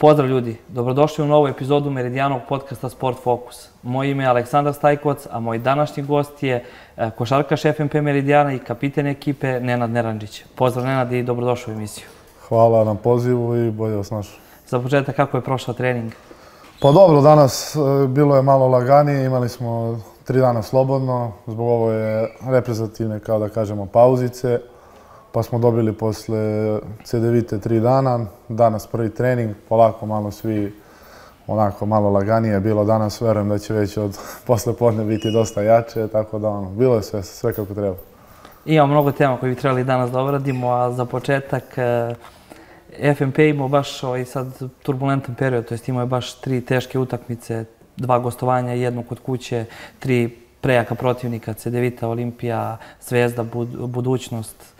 Pozdrav ljudi, dobrodošli u novu epizodu Meridijanog podcasta Sport Focus. Moje ime je Aleksandar Stajkovac, a moj današnji gost je e, košarkaš FNP Meridijana i kapiten ekipe Nenad Neranđić. Pozdrav Nenad i dobrodošli u emisiju. Hvala na pozivu i bolje vas našao. Za početak, kako je prošao trening? Pa dobro, danas e, bilo je malo laganije, imali smo tri dana slobodno, zbog ovo je reprezentativne, kao da kažemo, pauzice pa smo dobili posle CDVite tri dana, danas prvi trening, polako malo svi onako malo laganije bilo danas, verujem da će već od posle podne biti dosta jače, tako da ono, bilo je sve, sve kako treba. Imamo mnogo tema koje bi trebali danas da obradimo, a za početak eh, FNP imao baš ovaj sad turbulentan period, to jest imao je baš tri teške utakmice, dva gostovanja, jednu kod kuće, tri prejaka protivnika, CDVita, Olimpija, Zvezda, budućnost.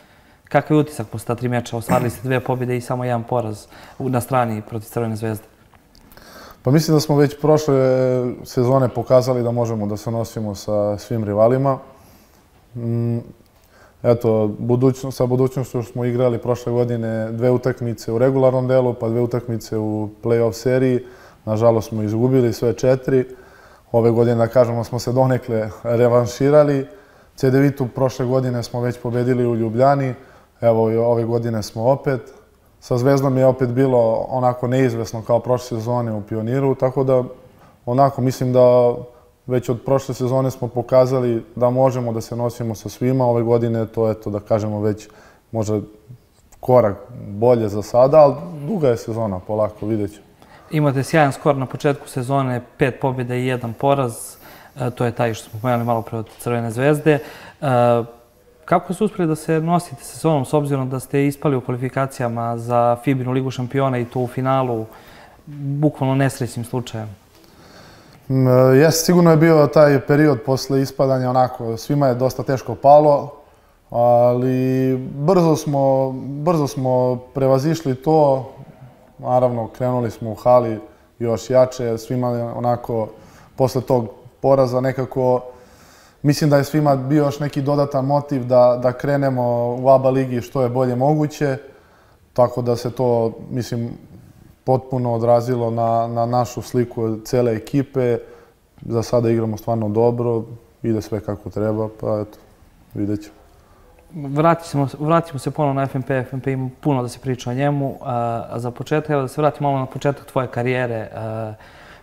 Kakav je utisak posle ta tri meča? Ostvarili ste dve pobjede i samo jedan poraz na strani protiv Crvene zvezde. Pa mislim da smo već prošle sezone pokazali da možemo da se nosimo sa svim rivalima. Mm, eto, budućno, sa budućnošću smo igrali prošle godine dve utakmice u regularnom delu, pa dve utakmice u play-off seriji. Nažalost smo izgubili sve četiri. Ove godine, da kažemo, smo se donekle revanširali. CDV-tu prošle godine smo već pobedili u Ljubljani. Evo ove godine smo opet. Sa Zvezdom je opet bilo onako neizvesno kao prošle sezone u Pioniru, tako da onako mislim da već od prošle sezone smo pokazali da možemo da se nosimo sa svima. Ove godine to je to da kažemo već možda korak bolje za sada, ali duga je sezona, polako, vidjet ću. Imate sjajan skor na početku sezone, pet pobjeda i jedan poraz. E, to je taj što smo pojeli malo pre od Crvene zvezde. E, Kako ste uspeli da se nosite sa sezonom s obzirom da ste ispali u kvalifikacijama za Fibinu ligu šampiona i to u finalu bukvalno nesrećnim slučajem? Mm, jes, sigurno je bio taj period posle ispadanja onako, svima je dosta teško palo, ali brzo smo, brzo smo prevazišli to. Naravno, krenuli smo u hali još jače, svima onako, posle tog poraza nekako Mislim da je svima bio još neki dodatan motiv da, da krenemo u ABA ligi što je bolje moguće, tako da se to, mislim, potpuno odrazilo na, na našu sliku cele ekipe. Za sada igramo stvarno dobro, ide sve kako treba, pa eto, vidjet ćemo. Vratimo, vratimo se ponovno na FNP. FNP ima puno da se priča o njemu. A, za početak, evo da se vratimo malo na početak tvoje karijere.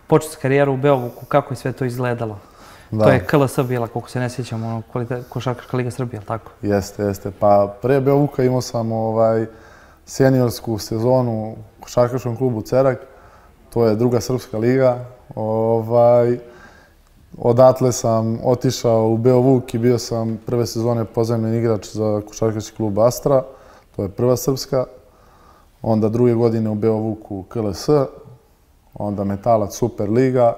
Počet karijeru u Beovuku, kako je sve to izgledalo? Da. To je KLS bila, koliko se ne sjećam, ono, košarkaška liga Srbije, tako? Jeste, jeste. Pa pre Beovuka imao sam ovaj, seniorsku sezonu u košarkaškom klubu Cerak. To je druga srpska liga. Ovaj, odatle sam otišao u Beovuk i bio sam prve sezone pozemljen igrač za košarkaški klub Astra. To je prva srpska. Onda druge godine u Beovuku KLS. Onda Metalac Super liga.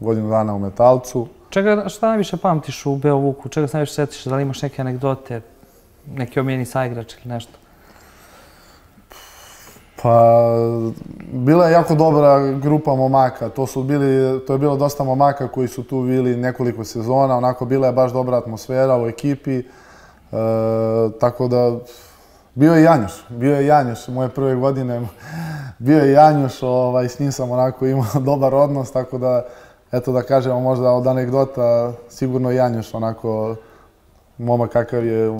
Godinu dana u Metalcu. Čega, šta najviše pamtiš u Beovuku? Čega se najviše setiš? Da li imaš neke anegdote, neki omijeni saigrač ili nešto? Pa, bila je jako dobra grupa momaka. To, su bili, to je bilo dosta momaka koji su tu bili nekoliko sezona. Onako, bila je baš dobra atmosfera u ekipi. E, tako da, bio je Janjuš. Bio je Janjuš moje prve godine. Bio je Janjuš, ovaj, s njim sam onako imao dobar odnos, tako da eto da kažemo možda od anegdota, sigurno Janjuš onako momak kakav je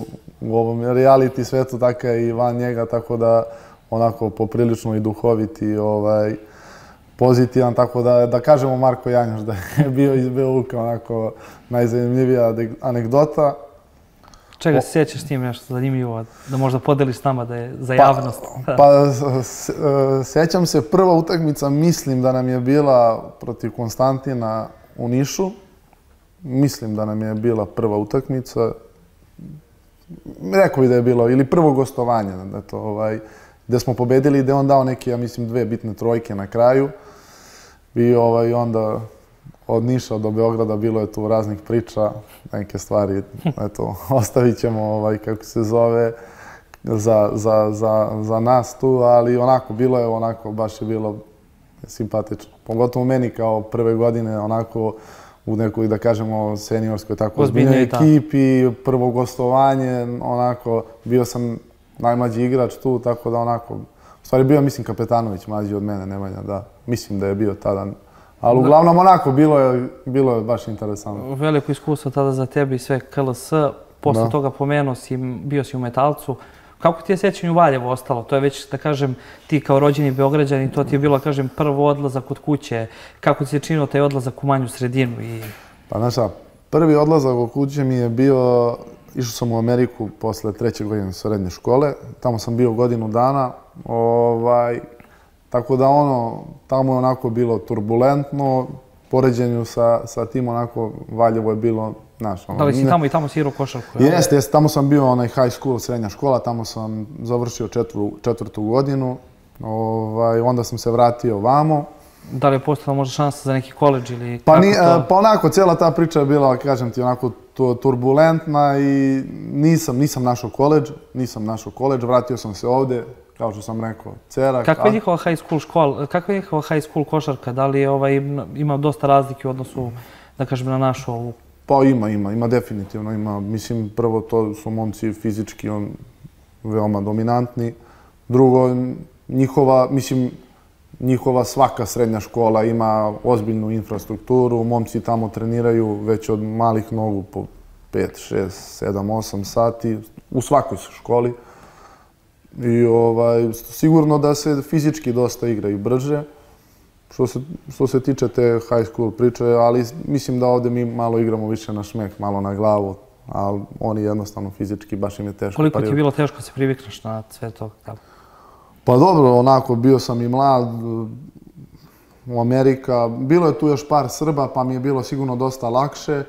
u ovom reality svetu, je i van njega, tako da onako poprilično i duhovit i ovaj, pozitivan, tako da, da kažemo Marko Janjuš da je bio iz Beovuka onako najzanimljivija anegdota. Čega se sjećaš s tim nešto zanimljivo, da možda podeliš s nama da je za pa, javnost? Pa, pa sjećam se, prva utakmica mislim da nam je bila protiv Konstantina u Nišu. Mislim da nam je bila prva utakmica. Rekao bi da je bilo, ili prvo gostovanje, da to, ovaj, gde smo pobedili i gde on dao neke, ja mislim, dve bitne trojke na kraju. I ovaj, onda od Niša do Beograda bilo je tu raznih priča, neke stvari, eto, ostavit ćemo, ovaj, kako se zove, za, za, za, za nas tu, ali onako, bilo je onako, baš je bilo simpatično. Pogotovo meni kao prve godine, onako, u nekoj, da kažemo, seniorskoj tako ozbiljnoj ekipi, prvo gostovanje, onako, bio sam najmlađi igrač tu, tako da onako, U stvari bio mislim, Kapetanović mlađi od mene, Nemanja, da. Mislim da je bio tada. Ali uglavnom onako, bilo je, bilo je baš interesantno. Veliko iskustvo tada za tebi i sve KLS. Posle Da. toga pomenuo si, bio si u Metalcu. Kako ti je sećanje u Valjevo ostalo? To je već, da kažem, ti kao rođeni Beograđanin, to ti je bilo, da kažem, prvo odlazak od kuće. Kako ti se činio taj odlazak u manju sredinu? I Pa znaš šta, prvi odlazak u kuće mi je bio, išao sam u Ameriku posle treće godine srednje škole, tamo sam bio godinu dana, ovaj, tako da ono, tamo je onako bilo turbulentno, poređenju sa, sa tim onako Valjevo je bilo, znaš, ono, da li si tamo i tamo si igrao košarku? Jeste, jeste, tamo sam bio onaj high school, srednja škola, tamo sam završio četvrtu, četvrtu godinu, ovaj, onda sam se vratio vamo. Da li je postala možda šansa za neki koleđ ili Pa, kako ni, to? e, pa onako, cijela ta priča je bila, kažem ti, onako tu- turbulentna i nisam, nisam našao koleđ, nisam našao koleđ, vratio sam se ovde, kao što sam rekao, cerak. Kakva je a- njihova high school škola, kakva je njihova high school košarka? Da li je ovaj, ima dosta razlike u odnosu, da kažem, na našu ovu? Pa ima, ima, ima definitivno, ima, mislim, prvo to su momci fizički on, veoma dominantni, drugo, njihova, mislim, njihova svaka srednja škola ima ozbiljnu infrastrukturu, momci tamo treniraju već od malih nogu po 5, 6, 7, 8 sati u svakoj školi. I ovaj, sigurno da se fizički dosta igraju brže. Što se, što se tiče te high school priče, ali mislim da ovde mi malo igramo više na šmek, malo na glavu, ali oni jednostavno fizički baš im je teško. Koliko ti je bilo teško da se privikneš na sve to? Pa dobro, onako, bio sam i mlad, u Amerika, bilo je tu još par Srba, pa mi je bilo sigurno dosta lakše,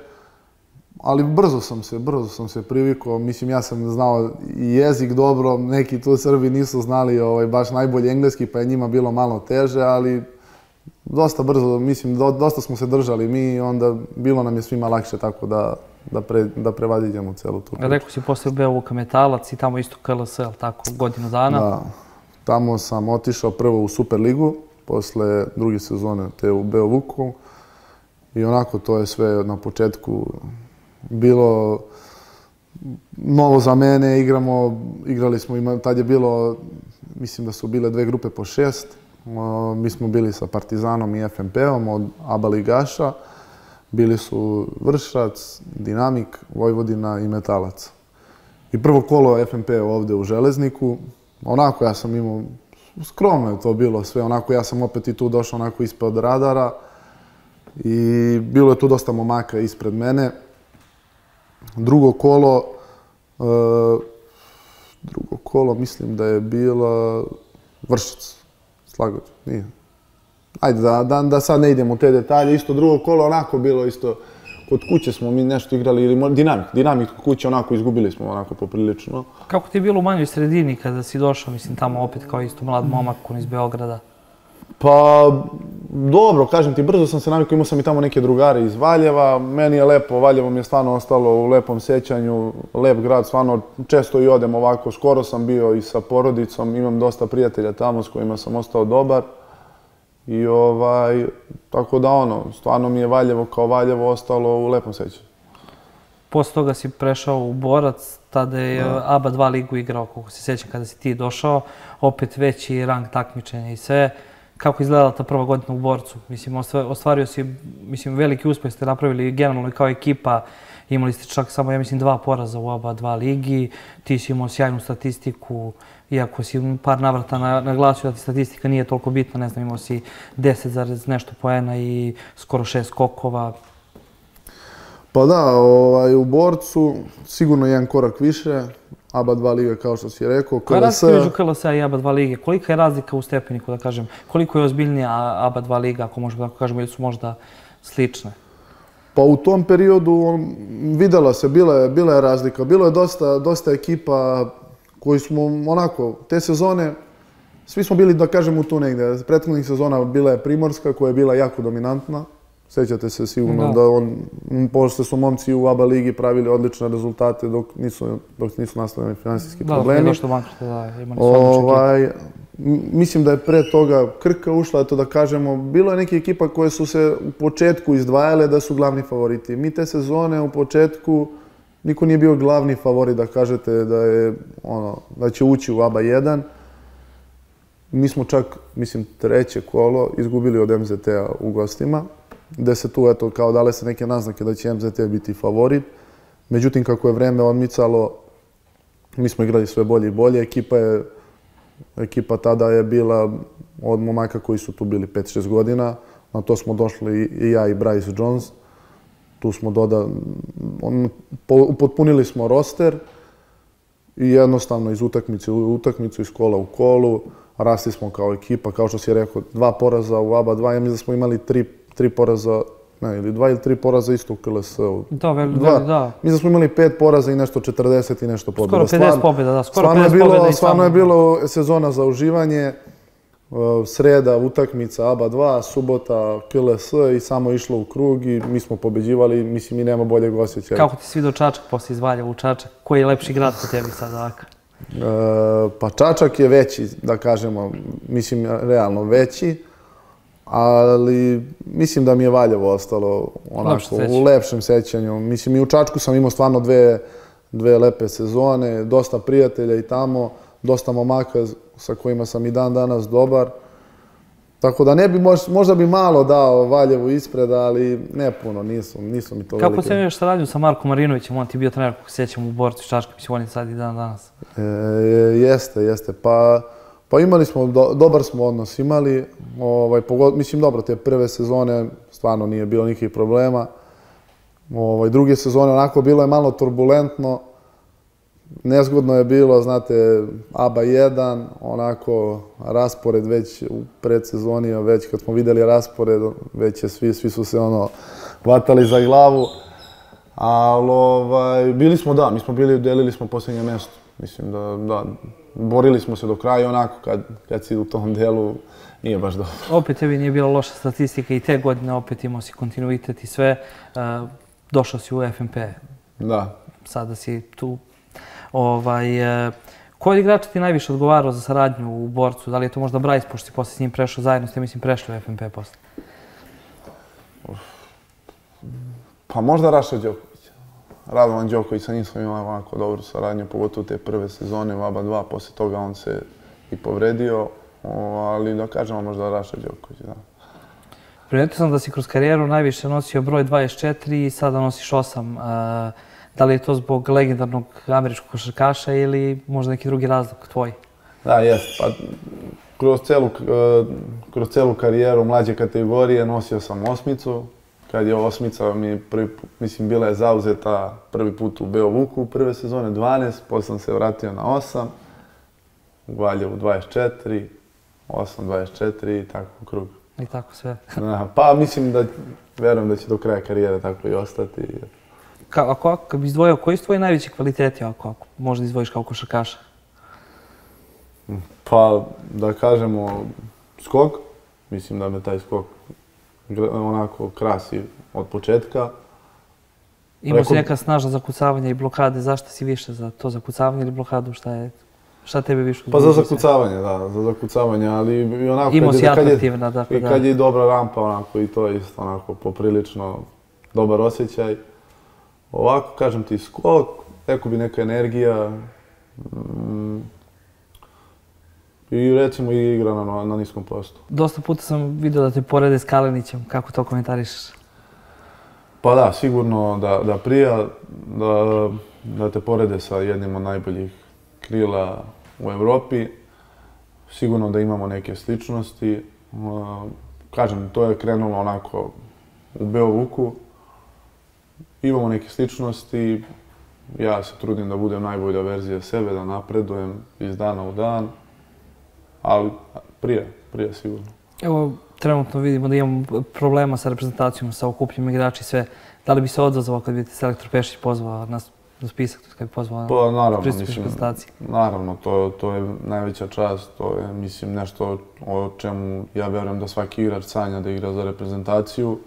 ali brzo sam se, brzo sam se privikao, mislim, ja sam znao i jezik dobro, neki tu Srbi nisu znali ovaj, baš najbolje engleski, pa je njima bilo malo teže, ali dosta brzo, mislim, do- dosta smo se držali mi i onda bilo nam je svima lakše tako da, da, pre, da prevaziđemo celu tu priču. Rekao si posle Beovuka Metalac i tamo isto KLS, jel tako, godinu dana. Da. Tamo sam otišao prvo u Superligu, posle druge sezone te u Beovuku. I onako to je sve na početku bilo novo za mene, igramo, igrali smo, ima, tad je bilo, mislim da su bile dve grupe po šest. Mi smo bili sa Partizanom i FNP-om od ABA ligaša. Bili su Vršac, Dinamik, Vojvodina i Metalac. I prvo kolo FNP ovde u Železniku, onako ja sam imao, skromno je to bilo sve, onako ja sam opet i tu došao onako ispod radara i bilo je tu dosta momaka ispred mene. Drugo kolo, e, drugo kolo mislim da je bila Vršac, Slagoć, nije. Ajde, da, da, da sad ne idemo u te detalje, isto drugo kolo onako bilo isto, kod kuće smo mi nešto igrali, ili dinamik, dinamik kod kuće onako izgubili smo onako poprilično. Kako ti je bilo u manjoj sredini kada si došao, mislim, tamo opet kao isto mlad momak iz Beograda? Pa, dobro, kažem ti, brzo sam se navikao, imao sam i tamo neke drugare iz Valjeva, meni je lepo, Valjevo mi je stvarno ostalo u lepom sećanju, lep grad, stvarno često i odem ovako, skoro sam bio i sa porodicom, imam dosta prijatelja tamo s kojima sam ostao dobar. I ovaj, tako da ono, stvarno mi je Valjevo kao Valjevo ostalo u lepom sećanju. Posle toga si prešao u Borac, tada je ABA 2 ligu igrao, koliko se sjećam kada si ti došao, opet veći rang takmičenja i sve. Kako izgledala ta prva godina u Borcu? Mislim, ostva- ostvario si, mislim, veliki uspeh ste napravili generalno kao ekipa. Imali ste čak samo, ja mislim, dva poraza u oba dva ligi. Ti si imao sjajnu statistiku, iako si par navrata na- naglasio da ti statistika nije toliko bitna, ne znam, imao si 10 zarez nešto poena i skoro šest skokova. Pa da, ovaj, u Borcu sigurno jedan korak više, ABA 2 liga kao što si rekao, Koja je KLS, razlika među KLS i ABA 2 lige? Kolika je razlika u stepeniku, da kažem? Koliko je ozbiljnija ABA 2 liga, ako možemo tako kažemo, ili su možda slične? Pa u tom periodu on, videla se, bila je, bila je razlika. Bilo je dosta, dosta ekipa koji smo onako, te sezone, svi smo bili, da kažemo, tu negde. Prethodnih sezona bila je Primorska koja je bila jako dominantna. Sećate se sigurno Da. da, on, pošto su momci u ABA ligi pravili odlične rezultate dok nisu, dok nisu nastali finansijski Da, da, problemi. je došlo bankrota, da, imali su. Ovaj, mislim da je pre toga Krka ušla, eto da kažemo, bilo je neke ekipa koje su se u početku izdvajale da su glavni favoriti. Mi te sezone u početku niko nije bio glavni favorit da kažete da je ono da će ući u ABA 1. Mi smo čak, mislim, treće kolo izgubili od MZT-a u gostima, gde se tu, eto, kao dale se neke naznake da će MZT biti favorit. Međutim, kako je vreme odmicalo, mi smo igrali sve bolje i bolje. Ekipa je, ekipa tada je bila od momaka koji su tu bili 5-6 godina. Na to smo došli i ja i Bryce Jones. Tu smo doda, on, po, upotpunili smo roster i jednostavno iz utakmice u utakmicu, iz kola u kolu, rasli smo kao ekipa, kao što si rekao, dva poraza u ABA 2, ja mislim da smo imali tri, tri poraza, ne, ili dva ili tri poraza isto u KLS-u. Da, vel, Dva. da. Mislim da smo imali pet poraza i nešto 40 i nešto pobjeda. Skoro 50 pobjeda, da, skoro stvarno 50 je bilo, pobjeda i Stvarno je bilo sezona za uživanje. Uh, Sreda, utakmica ABA 2, subota KLS i samo išlo u krug i mi smo pobeđivali, mislim i nema boljeg osjećaja. Kako ti svidio Čačak posle iz Valjeva u Čačak? Koji je lepši grad po tebi sad ovako? E, pa Čačak je veći, da kažemo, mislim realno veći, ali mislim da mi je Valjevo ostalo onako Lepše u lepšem sećanju. Mislim i u Čačku sam imao stvarno dve, dve lepe sezone, dosta prijatelja i tamo, dosta momaka sa kojima sam i dan danas dobar. Tako da ne bi, mož- možda bi malo dao Valjevu ispred, ali ne puno, nisu, nisu mi to Kako velike. ocenjuješ saradnju sa Markom Marinovićem? On ti je bio trener, kako se sjećam, u borcu Čačka, mislim, on je sad i dan danas. E, jeste, jeste. Pa, pa imali smo, do, dobar smo odnos imali. Ovaj, pogod, mislim, dobro, te prve sezone stvarno nije bilo nikakvih problema. Ovaj, druge sezone onako bilo je malo turbulentno. Nezgodno je bilo, znate, ABA 1, onako raspored već u predsezoni, već kad smo videli raspored, već je svi, svi su se ono vatali za glavu. Ali ovaj, bili smo, da, mi smo bili, delili smo posljednje mjesto. Mislim da, da, borili smo se do kraja onako kad, kad si u tom delu nije baš dobro. Opet tebi nije bila loša statistika i te godine opet imao si kontinuitet i sve. Došao si u FNP, Da. sada si tu. Ovaj, e, koji igrač ti najviše odgovarao za saradnju u borcu? Da li je to možda Bryce, pošto si posle s njim prešao zajedno, ste mislim prešli u FNP posle? Pa možda Raša Đoković. Radovan Đoković, sa njim smo imali onako dobru saradnju, pogotovo te prve sezone u ABA 2, poslije toga on se i povredio, ali da kažemo možda Raša Đoković, da. Primetio sam da si kroz karijeru najviše nosio broj 24 i sada nosiš 8. E, da li je to zbog legendarnog američkog košarkaša ili možda neki drugi razlog tvoj? Da, jest. Pa, kroz celu, eh, kroz celu karijeru mlađe kategorije nosio sam osmicu. Kad je osmica mi prvi, mislim, bila je zauzeta prvi put u Beovuku, prve sezone 12, posle sam se vratio na 8, u Valjevu 24, 8, 24 i tako u krug. I tako sve. Da, pa mislim da, verujem da će do kraja karijere tako i ostati. Ka, ako, ako bi izdvojio, koji su tvoji najveći kvaliteti ako, ako možda izdvojiš kao košarkaša? Pa, da kažemo, skok. Mislim da me taj skok onako krasi od početka. Imao si Rekao- neka snažna zakucavanja i blokade, zašto si više za to zakucavanje ili blokadu, šta je, šta tebe više Pa za zakucavanje, da, za zakucavanje, ali i onako... Imao si atraktivna, dakle, I da. kad je dobra rampa, onako, i to je isto onako poprilično dobar osjećaj. Ovako, kažem ti, skok, rekao bi neka energija, mm, i recimo i igra na, na niskom postu. Dosta puta sam vidio da te porede s Kalenićem, kako to komentarišeš? Pa da, sigurno da, da prija, da, da te porede sa jednim od najboljih krila u Europi. Sigurno da imamo neke sličnosti. Kažem, to je krenulo onako u Beovuku. Imamo neke sličnosti. Ja se trudim da budem najbolja verzija sebe, da napredujem iz dana u dan. Ali prije, prije sigurno. Evo, trenutno vidimo da imamo problema sa reprezentacijom, sa okupljenim igrači i sve. Da li bi se odazvao kad bi te selektor Pešić pozvao na, na spisak, kad bi pozvao Pa naravno, pristupiš mislim, naravno, to, to je najveća čast, to je, mislim, nešto o čemu ja verujem da svaki igrač sanja da igra za reprezentaciju.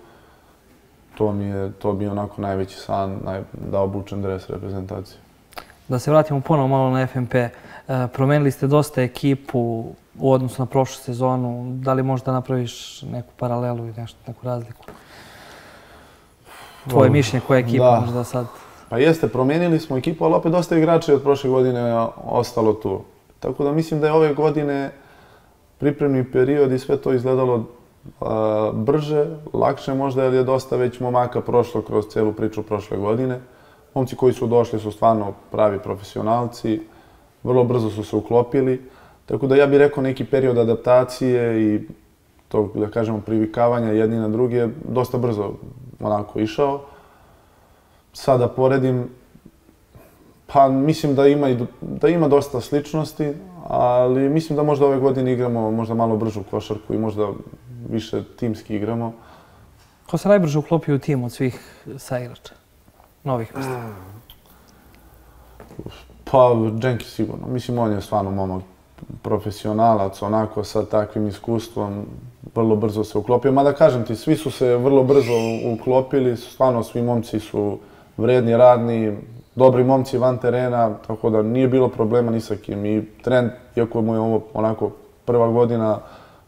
To mi je, to bi onako najveći san, naj, da obučem dres reprezentacije. Da se vratimo ponovo malo na FNP. E, promenili ste dosta ekipu u odnosu na prošlu sezonu. Da li možda napraviš neku paralelu ili nešto, neku razliku? Tvoje mišljenje koja ekipa da. možda sad? Pa jeste, promijenili smo ekipu, ali opet dosta igrača od prošle godine ostalo tu. Tako da mislim da je ove godine pripremni period i sve to izgledalo a, brže, lakše možda jer je dosta već momaka prošlo kroz celu priču prošle godine. Momci koji su došli su stvarno pravi profesionalci, vrlo brzo su se uklopili, tako da ja bih rekao neki period adaptacije i tog, da kažemo, privikavanja jedni na drugi je dosta brzo onako išao. Sada poredim, pa mislim da ima, i, da ima dosta sličnosti, ali mislim da možda ove godine igramo možda malo bržu košarku i možda više timski igramo. Ko se najbrže uklopio u tim od svih saigrača? Novih mislim. Pa, Dženki sigurno. Mislim, on je stvarno momak profesionalac, onako sa takvim iskustvom, vrlo brzo se uklopio. Mada kažem ti, svi su se vrlo brzo uklopili, stvarno svi momci su vredni, radni, dobri momci van terena, tako da nije bilo problema ni sa kim. I trend, iako mu je ovo onako prva godina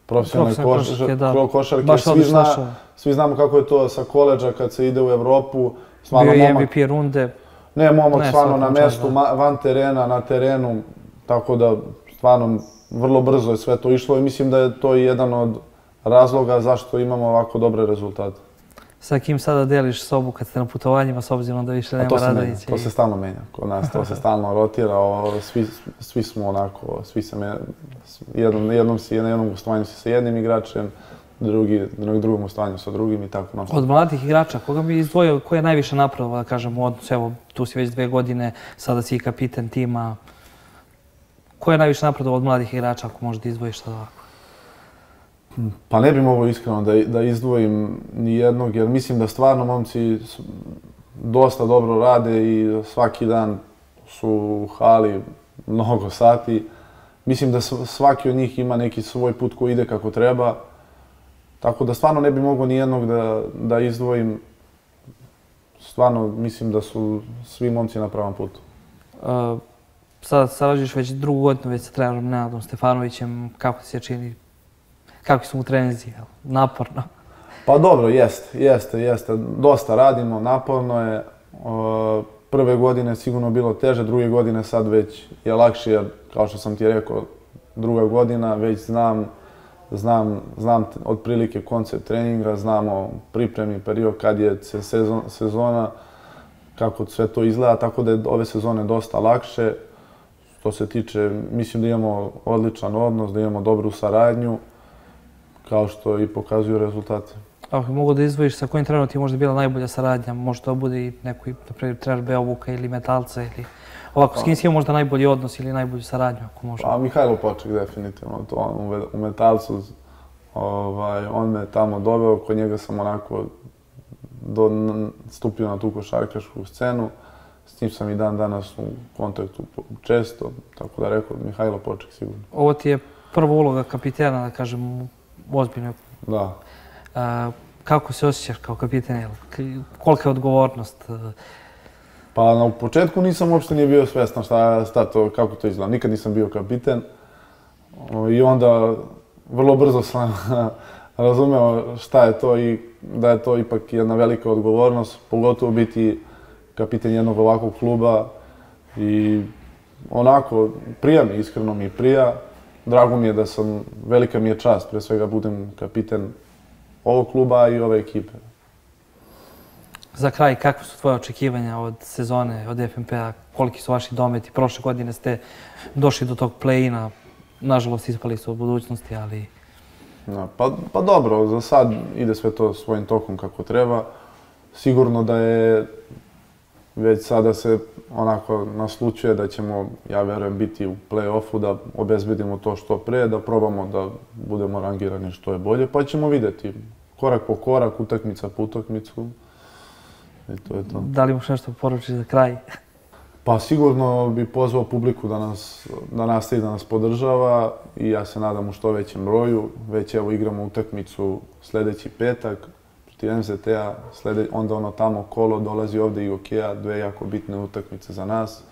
profesionalne košarke, da. košarke Baš svi, zna, svi znamo kako je to sa koleđa kad se ide u Evropu. Stvarno, Bio je MVP runde. Ne, momak ne, stvarno na mestu, da. van terena, na terenu, tako da stvarno vrlo brzo je sve to išlo i mislim da je to jedan od razloga zašto imamo ovako dobre rezultate. Sa kim sada deliš sobu kad ste na putovanjima s obzirom da više nema Radovića? To se stalno menja kod nas, to se stalno rotira, svi, svi smo onako, svi se menja, jednom, jednom si, na jednom gostovanju si sa jednim igračem, drugi, na drugom gostovanju sa drugim i tako. No. Od mladih igrača, koga bi izdvojio, ko je najviše napravio, da kažem, u odnosu, evo, tu si već dve godine, sada si i kapiten tima, Ko je najviše napredovao od mladih igrača, ako možeš da izdvojiš sad ovako? Pa ne bih mogao iskreno da, da izdvojim ni jednog, jer mislim da stvarno momci dosta dobro rade i svaki dan su u hali mnogo sati. Mislim da svaki od njih ima neki svoj put koji ide kako treba. Tako da stvarno ne bih mogao ni jednog da, da izdvojim. Stvarno mislim da su svi momci na pravom putu. Uh, sada sarađuješ već drugu godinu već sa trenerom Nenadom Stefanovićem, kako ti se čini, kako su mu treninzi, naporno? Pa dobro, jeste, jeste, jeste. Dosta radimo, naporno je. Prve godine sigurno bilo teže, druge godine sad već je lakše, jer kao što sam ti rekao, druga godina, već znam, znam, znam otprilike koncept treninga, znamo pripremni period kad je sezona, kako sve to izgleda, tako da je ove sezone dosta lakše što se tiče, mislim da imamo odličan odnos, da imamo dobru saradnju, kao što i pokazuju rezultate. Ako mogu da izdvojiš sa kojim trenerom ti je možda bila najbolja saradnja, možda to bude i neki, na primjer, trener Beovuka ili Metalca ili ovako, s kim si možda najbolji odnos ili najbolju saradnju, ako može? Pa, Mihajlo Poček, definitivno, to on u Metalcu, ovaj, on me tamo doveo, kod njega sam onako do, stupio na tu košarkašku scenu. S njim sam i dan danas u kontaktu često, tako da rekao Mihajlo Poček sigurno. Ovo ti je prva uloga kapitena, da kažem, ozbiljno. Da. A, kako se osjećaš kao kapiten? Kolika je odgovornost? Pa na početku nisam uopšte nije bio svestan šta, šta to, kako to izgleda. Nikad nisam bio kapiten. I onda vrlo brzo sam razumeo šta je to i da je to ipak jedna velika odgovornost, pogotovo biti kapiten jednog ovakvog kluba i onako, prija mi, iskreno mi prija. Drago mi je da sam, velika mi je čast, pre svega budem kapiten ovog kluba i ove ekipe. Za kraj, kakve su tvoje očekivanja od sezone, od FNP-a? Koliki su vaši dometi? Prošle godine ste došli do tog play-ina. Nažalost, ispali su od budućnosti, ali... No, pa, pa dobro, za sad ide sve to svojim tokom kako treba. Sigurno da je već sada se onako naslučuje da ćemo, ja verujem, biti u play-offu, da obezbedimo to što pre, da probamo da budemo rangirani što je bolje, pa ćemo videti korak po korak, utakmica po utakmicu. I to je to. Da li imaš nešto poručiti za kraj? Pa sigurno bi pozvao publiku da nas, da nastavi da nas podržava i ja se nadam u što većem broju. Već evo igramo utakmicu sledeći petak, protiv MZT-a, onda ono tamo kolo, dolazi ovde i Okea, dve jako bitne utakmice za nas.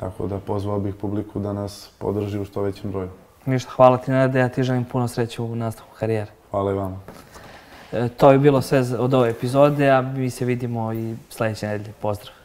Tako da pozvao bih publiku da nas podrži u što većem broju. Ništa, hvala ti Nede, ja ti želim puno sreće u nastavku karijere. Hvala i vama. E, to je bilo sve od ove epizode, a mi se vidimo i sledeće nedelje. Pozdrav!